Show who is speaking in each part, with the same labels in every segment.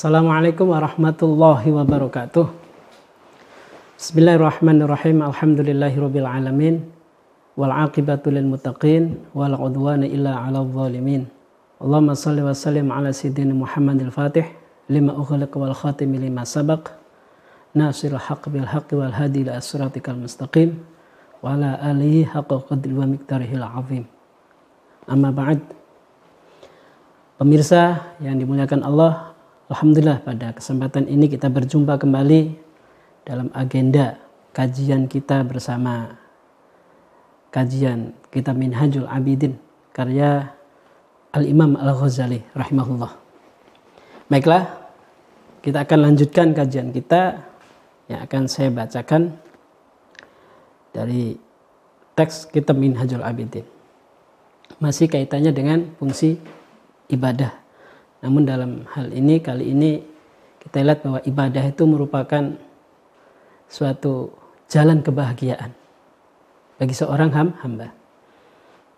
Speaker 1: Assalamualaikum warahmatullahi wabarakatuh. Bismillahirrahmanirrahim. Alhamdulillahirabbil alamin. Wal aqibatu lil muttaqin wal udwana illa 'alal zalimin. Allahumma shalli wa sallim ala sayyidina Muhammadil Fatih lima ughliqa wal khatim lima sabaq. Nasirul haqq bil haqq wal hadi ila siratikal mustaqim wa ala alihi haqqa qadri wa miqdarihil azim. Amma ba'd. Pemirsa yang dimuliakan Allah, Alhamdulillah pada kesempatan ini kita berjumpa kembali dalam agenda kajian kita bersama kajian kitab Minhajul Abidin karya Al-Imam Al-Ghazali rahimahullah. Baiklah, kita akan lanjutkan kajian kita yang akan saya bacakan dari teks kitab Minhajul Abidin. Masih kaitannya dengan fungsi ibadah namun dalam hal ini kali ini kita lihat bahwa ibadah itu merupakan suatu jalan kebahagiaan bagi seorang hamba.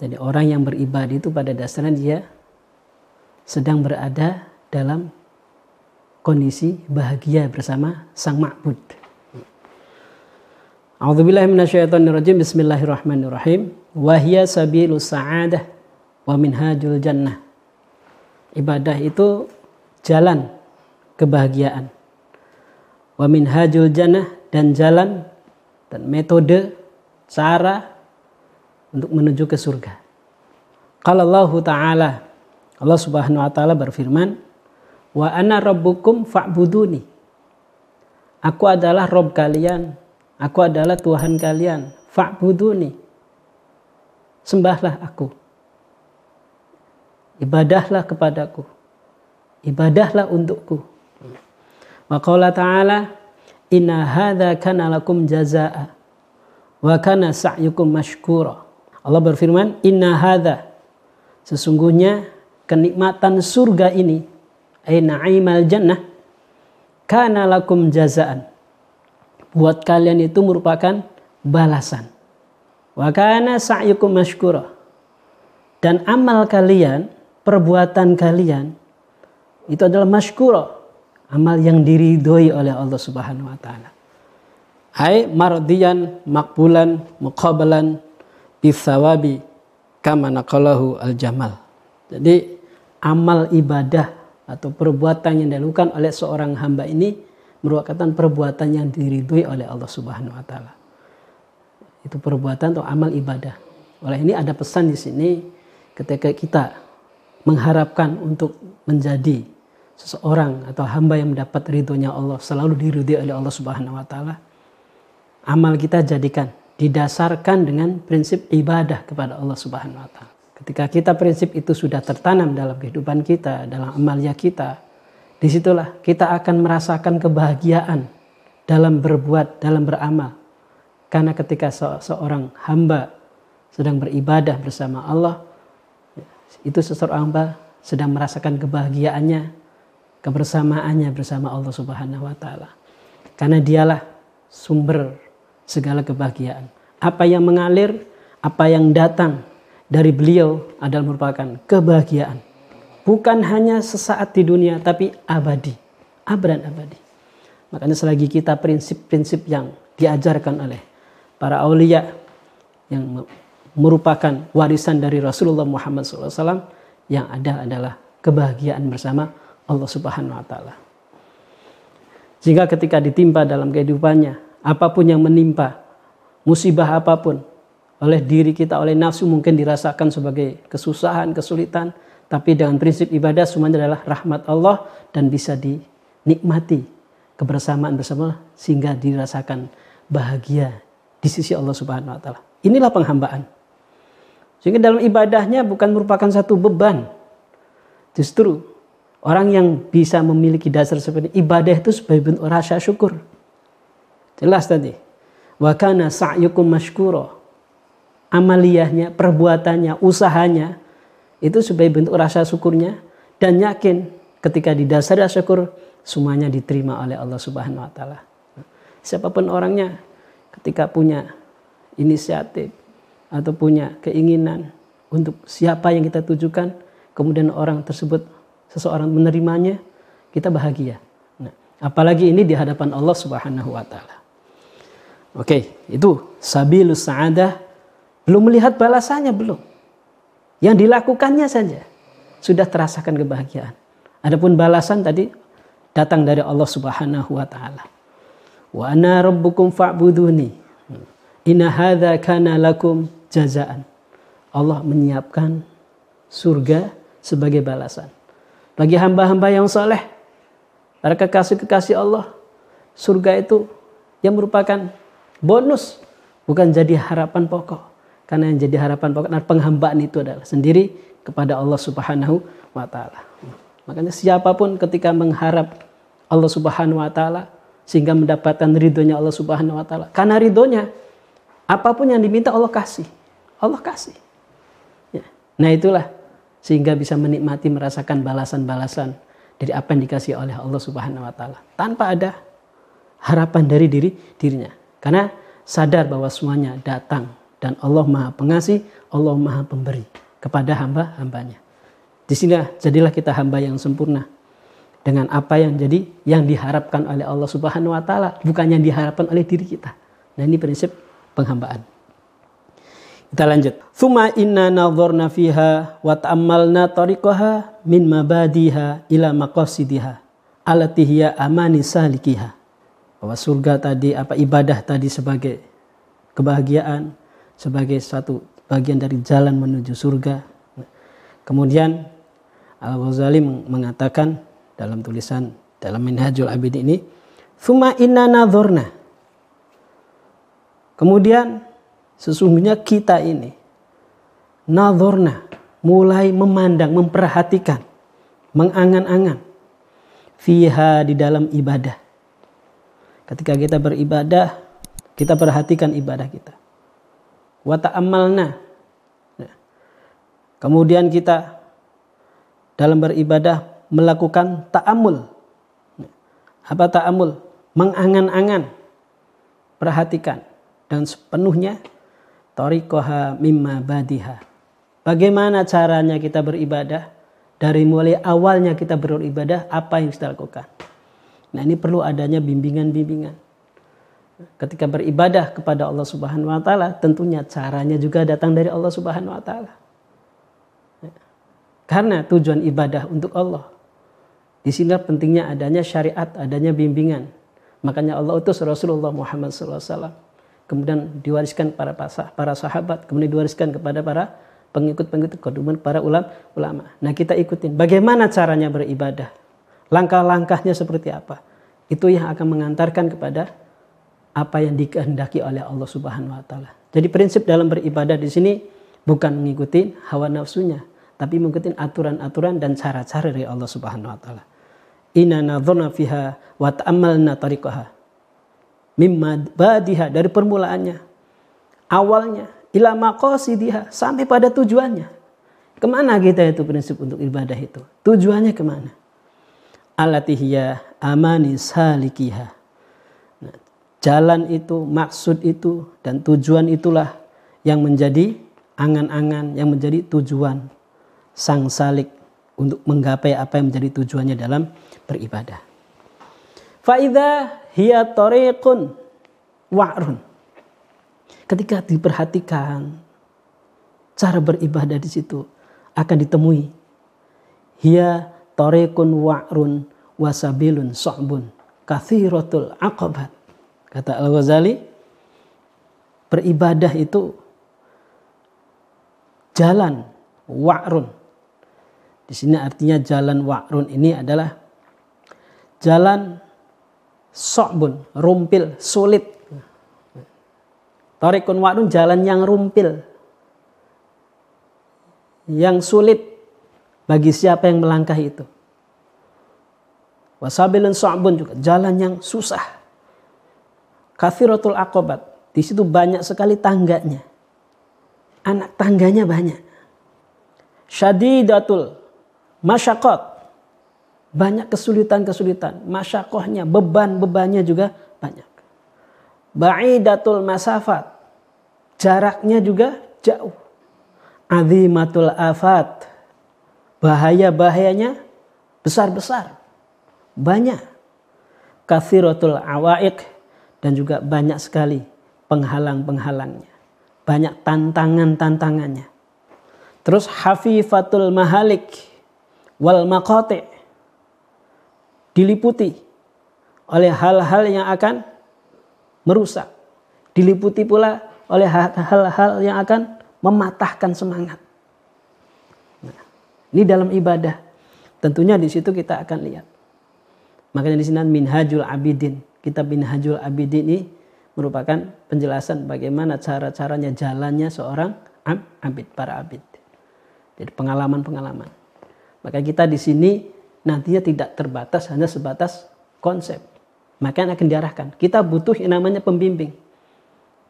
Speaker 1: Jadi orang yang beribadah itu pada dasarnya dia sedang berada dalam kondisi bahagia bersama Sang Ma'bud. A'udzubillahiminasyaitonirrajim. Bismillahirrahmanirrahim. Wahya sabilus sa'adah wa minhajul jannah ibadah itu jalan kebahagiaan. Wa minhajul jannah dan jalan dan metode cara untuk menuju ke surga. Kalau Allah Ta'ala Allah Subhanahu wa taala berfirman, "Wa ana rabbukum fa'buduni." Aku adalah Rob kalian, aku adalah Tuhan kalian, fa'buduni. Sembahlah aku ibadahlah kepadaku. Ibadahlah untukku. Wa qala ta'ala inna hadza kana lakum jazaa wa kana sa'yukum mashkura. Allah berfirman inna hadza sesungguhnya kenikmatan surga ini ay na'imal jannah kana lakum jazaan. Buat kalian itu merupakan balasan. Wa kana sa'yukum mashkura. Dan amal kalian perbuatan kalian itu adalah masykuro amal yang diridhoi oleh Allah Subhanahu wa taala. Hai mardiyan makbulan muqabalan bisawabi kama naqalahu al-jamal. Jadi amal ibadah atau perbuatan yang dilakukan oleh seorang hamba ini merupakan perbuatan yang diridhoi oleh Allah Subhanahu wa taala. Itu perbuatan atau amal ibadah. Oleh ini ada pesan di sini ketika kita mengharapkan untuk menjadi seseorang atau hamba yang mendapat ridhonya Allah selalu diridhoi oleh Allah Subhanahu wa taala. Amal kita jadikan didasarkan dengan prinsip ibadah kepada Allah Subhanahu wa taala. Ketika kita prinsip itu sudah tertanam dalam kehidupan kita dalam amalia kita di situlah kita akan merasakan kebahagiaan dalam berbuat dalam beramal. Karena ketika seorang hamba sedang beribadah bersama Allah itu seseorang hamba sedang merasakan kebahagiaannya, kebersamaannya bersama Allah Subhanahu wa taala. Karena dialah sumber segala kebahagiaan. Apa yang mengalir, apa yang datang dari beliau adalah merupakan kebahagiaan. Bukan hanya sesaat di dunia tapi abadi, abadan abadi. Makanya selagi kita prinsip-prinsip yang diajarkan oleh para aulia yang merupakan warisan dari Rasulullah Muhammad SAW yang ada adalah kebahagiaan bersama Allah Subhanahu wa taala. Jika ketika ditimpa dalam kehidupannya, apa pun yang menimpa, musibah apa pun oleh diri kita, oleh nafsu mungkin dirasakan sebagai kesusahan, kesulitan, tapi dengan prinsip ibadah semuanya adalah rahmat Allah dan bisa dinikmati kebersamaan bersama sehingga dirasakan bahagia di sisi Allah Subhanahu wa taala. Inilah penghambaan. Sehingga dalam ibadahnya bukan merupakan satu beban. Justru orang yang bisa memiliki dasar seperti ibadah itu sebagai bentuk rasa syukur. Jelas tadi. Wa kana sa'yukum mashkuro. Amaliyahnya, perbuatannya, usahanya itu sebagai bentuk rasa syukurnya dan yakin ketika didasari rasa syukur semuanya diterima oleh Allah Subhanahu wa taala. Siapa pun orangnya ketika punya inisiatif, atau punya keinginan untuk siapa yang kita tujukan, kemudian orang tersebut seseorang menerimanya, kita bahagia. Nah, apalagi ini di hadapan Allah Subhanahu wa taala. Oke, itu sabilus sa'adah belum melihat balasannya belum. Yang dilakukannya saja sudah terasakan kebahagiaan. Adapun balasan tadi datang dari Allah Subhanahu wa taala. Wa ana rabbukum fa'buduni. Inna hadza kana lakum jazaan. Allah menyiapkan surga sebagai balasan. Bagi hamba-hamba yang soleh, para kekasih-kekasih Allah, surga itu yang merupakan bonus, bukan jadi harapan pokok. Karena yang jadi harapan pokok dan penghambaan itu adalah sendiri kepada Allah Subhanahu wa taala. Makanya siapa pun ketika mengharap Allah Subhanahu wa taala sehingga mendapatkan ridhonya Allah Subhanahu wa taala. Karena ridhonya apa pun yang diminta Allah kasih. Allah kasih. Ya. Nah itulah sehingga bisa menikmati merasakan balasan-balasan dari apa yang dikasih oleh Allah Subhanahu wa taala tanpa ada harapan dari diri dirinya. Karena sadar bahwa semuanya datang dan Allah Maha Pengasih, Allah Maha Pemberi kepada hamba-hambanya. Di sini jadilah kita hamba yang sempurna dengan apa yang jadi yang diharapkan oleh Allah Subhanahu wa taala, bukan yang diharapkan oleh diri kita. Nah, ini prinsip penghambaan. Kita lanjut. Thumma inna nadhorna fiha wa ta'ammalna tariqaha min mabadiha ila maqasidiha allati hiya amani salikiha. Bahwa surga tadi apa ibadah tadi sebagai kebahagiaan, sebagai satu bagian dari jalan menuju surga. Kemudian Al-Ghazali mengatakan dalam tulisan dalam Minhajul Abid ini, "Tsumma inna nadhurna." Kemudian sesungguhnya kita ini nadhurna mulai memandang, memperhatikan, mengangan-angan fiha di dalam ibadah. Ketika kita beribadah, kita perhatikan ibadah kita wa ta'ammalna. Ya. Kemudian kita dalam beribadah melakukan ta'amul. Ya. Apa ta'amul? Mengangan-angan. Perhatikan. Dan sepenuhnya tariqaha mimma badiha. Bagaimana caranya kita beribadah? Dari mulai awalnya kita beribadah, apa yang kita lakukan? Nah ini perlu adanya bimbingan-bimbingan ketika beribadah kepada Allah Subhanahu wa taala tentunya caranya juga datang dari Allah Subhanahu wa taala. Karena tujuan ibadah untuk Allah. Di sini pentingnya adanya syariat, adanya bimbingan. Makanya Allah utus Rasulullah Muhammad SAW. Kemudian diwariskan para para sahabat, kemudian diwariskan kepada para pengikut-pengikut, kemudian para ulama. Nah kita ikutin bagaimana caranya beribadah. Langkah-langkahnya seperti apa. Itu yang akan mengantarkan kepada apa yang dikehendaki oleh Allah Subhanahu wa taala. Jadi prinsip dalam beribadah di sini bukan mengikuti hawa nafsunya, tapi mengikuti aturan-aturan dan cara-cara dari Allah Subhanahu wa taala. Inna nadhurna fiha wa ta'ammalna tariqaha. Mimma badiha dari permulaannya. Awalnya ila maqasidiha sampai pada tujuannya. Ke mana kita itu prinsip untuk ibadah itu? Tujuannya ke mana? Alatihya amani salikiha Jalan itu, maksud itu, dan tujuan itulah yang menjadi angan-angan, yang menjadi tujuan sang salik untuk menggapai apa yang menjadi tujuannya dalam beribadah. Faida hiya tariqun wa'run. Ketika diperhatikan cara beribadah di situ akan ditemui hiya tariqun wa'run wasabilun so'bun kathiratul aqabat Kata Al-Ghazali, beribadah itu jalan wa'run. Di sini artinya jalan wa'run ini adalah jalan sokbun, rumpil, sulit. Tarikun wa'run jalan yang rumpil. Yang sulit bagi siapa yang melangkah itu. Wasabilun sokbun juga jalan yang susah Kathiratul akobat. Di situ banyak sekali tangganya. Anak tangganya banyak. Syadidatul masyakot. Banyak kesulitan-kesulitan. Masyakohnya, beban-bebannya juga banyak. Ba'idatul masafat. Jaraknya juga jauh. Azimatul afat. Bahaya-bahayanya besar-besar. banyak kathiratul awaik dan juga banyak sekali penghalang-penghalangnya. Banyak tantangan-tantangannya. Terus hafifatul mahalik wal maqati diliputi oleh hal-hal yang akan merusak. Diliputi pula oleh hal-hal yang akan mematahkan semangat. Nah, ini dalam ibadah. Tentunya di situ kita akan lihat. Makanya di sini Minhajul Abidin. Kitab Minhajul Abidin ini merupakan penjelasan bagaimana cara-caranya jalannya seorang abid, para abid. Jadi pengalaman-pengalaman. Maka kita di sini nantinya tidak terbatas hanya sebatas konsep. Maka akan diarahkan. Kita butuh yang namanya pembimbing.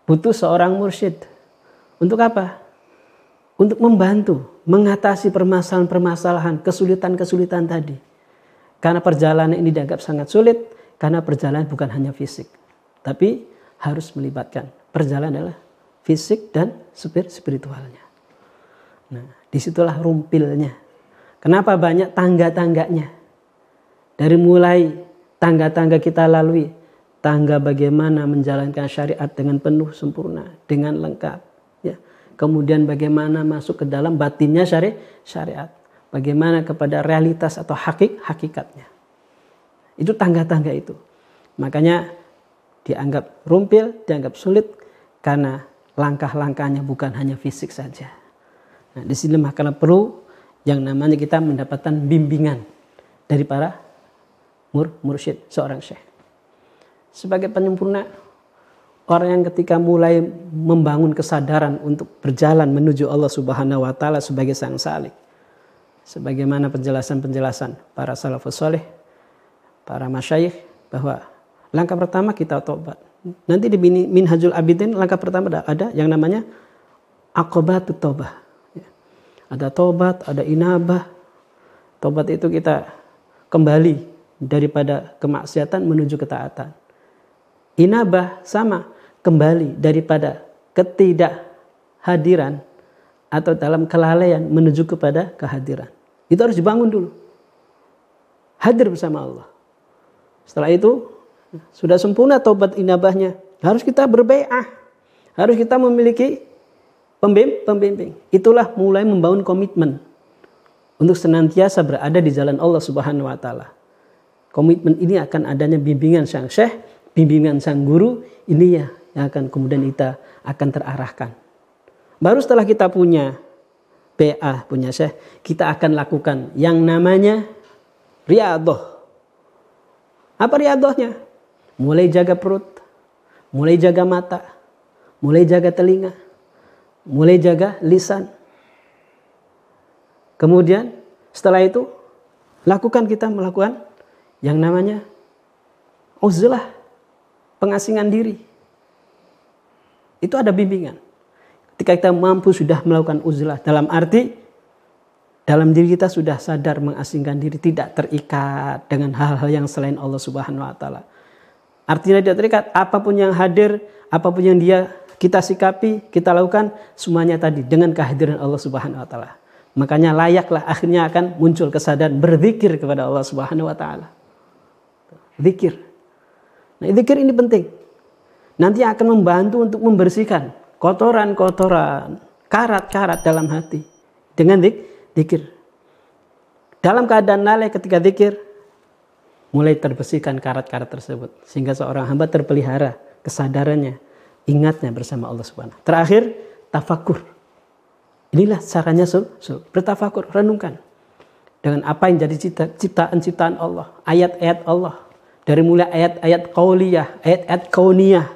Speaker 1: Butuh seorang mursyid. Untuk apa? Untuk membantu mengatasi permasalahan-permasalahan, kesulitan-kesulitan tadi. Karena perjalanan ini dianggap sangat sulit, karena perjalanan bukan hanya fisik. Tapi harus melibatkan. Perjalanan adalah fisik dan spiritualnya. Nah, di situlah rumpilnya. Kenapa banyak tangga-tangganya? Dari mulai tangga-tangga kita lalui, tangga bagaimana menjalankan syariat dengan penuh sempurna, dengan lengkap. Ya. Kemudian bagaimana masuk ke dalam batinnya syari syariat. Bagaimana kepada realitas atau hakik hakikatnya. Itu tangga-tangga itu. Makanya dianggap rumpil, dianggap sulit karena langkah-langkahnya bukan hanya fisik saja. Nah, di sini maka perlu yang namanya kita mendapatkan bimbingan dari para mur mursyid, seorang syekh. Sebagai penyempurna, orang yang ketika mulai membangun kesadaran untuk berjalan menuju Allah Subhanahu wa taala sebagai sang salik. Sebagaimana penjelasan-penjelasan para salafus soleh, para masyayikh bahwa langkah pertama kita tobat. Nanti di Minhajul Abidin langkah pertama ada, yang namanya akobatut tobah ada tobat, ada inabah. Tobat itu kita kembali daripada kemaksiatan menuju ketaatan. Inabah sama, kembali daripada ketidakhadiran atau dalam kelalaian menuju kepada kehadiran. Itu harus dibangun dulu. Hadir bersama Allah. Setelah itu sudah sempurna tobat inabahnya. Harus kita berbaiah. Harus kita memiliki Pembim, pembimbing. Itulah mulai membangun komitmen untuk senantiasa berada di jalan Allah Subhanahu wa taala. Komitmen ini akan adanya bimbingan sang syekh, bimbingan sang guru, ini ya yang akan kemudian kita akan terarahkan. Baru setelah kita punya PA, punya syekh, kita akan lakukan yang namanya riadoh. Apa riadohnya? Mulai jaga perut, mulai jaga mata, mulai jaga telinga, mulai jaga lisan. Kemudian setelah itu lakukan kita melakukan yang namanya uzlah, pengasingan diri. Itu ada bimbingan. Ketika kita mampu sudah melakukan uzlah dalam arti dalam diri kita sudah sadar mengasingkan diri tidak terikat dengan hal-hal yang selain Allah Subhanahu wa taala. Artinya tidak terikat apa pun yang hadir, apa pun yang dia kita sikapi, kita lakukan semuanya tadi dengan kehadiran Allah Subhanahu wa taala. Makanya layaklah akhirnya akan muncul kesadaran berzikir kepada Allah Subhanahu wa taala. Zikir. Nah, zikir ini penting. Nanti akan membantu untuk membersihkan kotoran-kotoran, karat-karat dalam hati dengan zikir. Dalam keadaan lalai ketika zikir mulai terbersihkan karat-karat tersebut sehingga seorang hamba terpelihara kesadarannya ingatnya bersama Allah Subhanahu. Terakhir, tafakur. Inilah caranya sul, sul. bertafakur, renungkan. Dengan apa yang jadi ciptaan-ciptaan Allah, ayat-ayat Allah. Dari mulai ayat-ayat qauliyah, ayat-ayat kauniyah.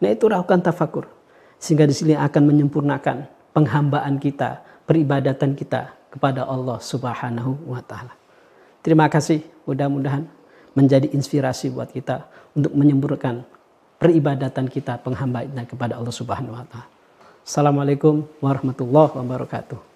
Speaker 1: Nah itu lakukan tafakur. Sehingga di sini akan menyempurnakan penghambaan kita, peribadatan kita kepada Allah Subhanahu wa taala. Terima kasih, mudah-mudahan menjadi inspirasi buat kita untuk menyempurnakan peribadatan kita penghambaan kepada Allah Subhanahu wa taala. Assalamualaikum warahmatullahi wabarakatuh.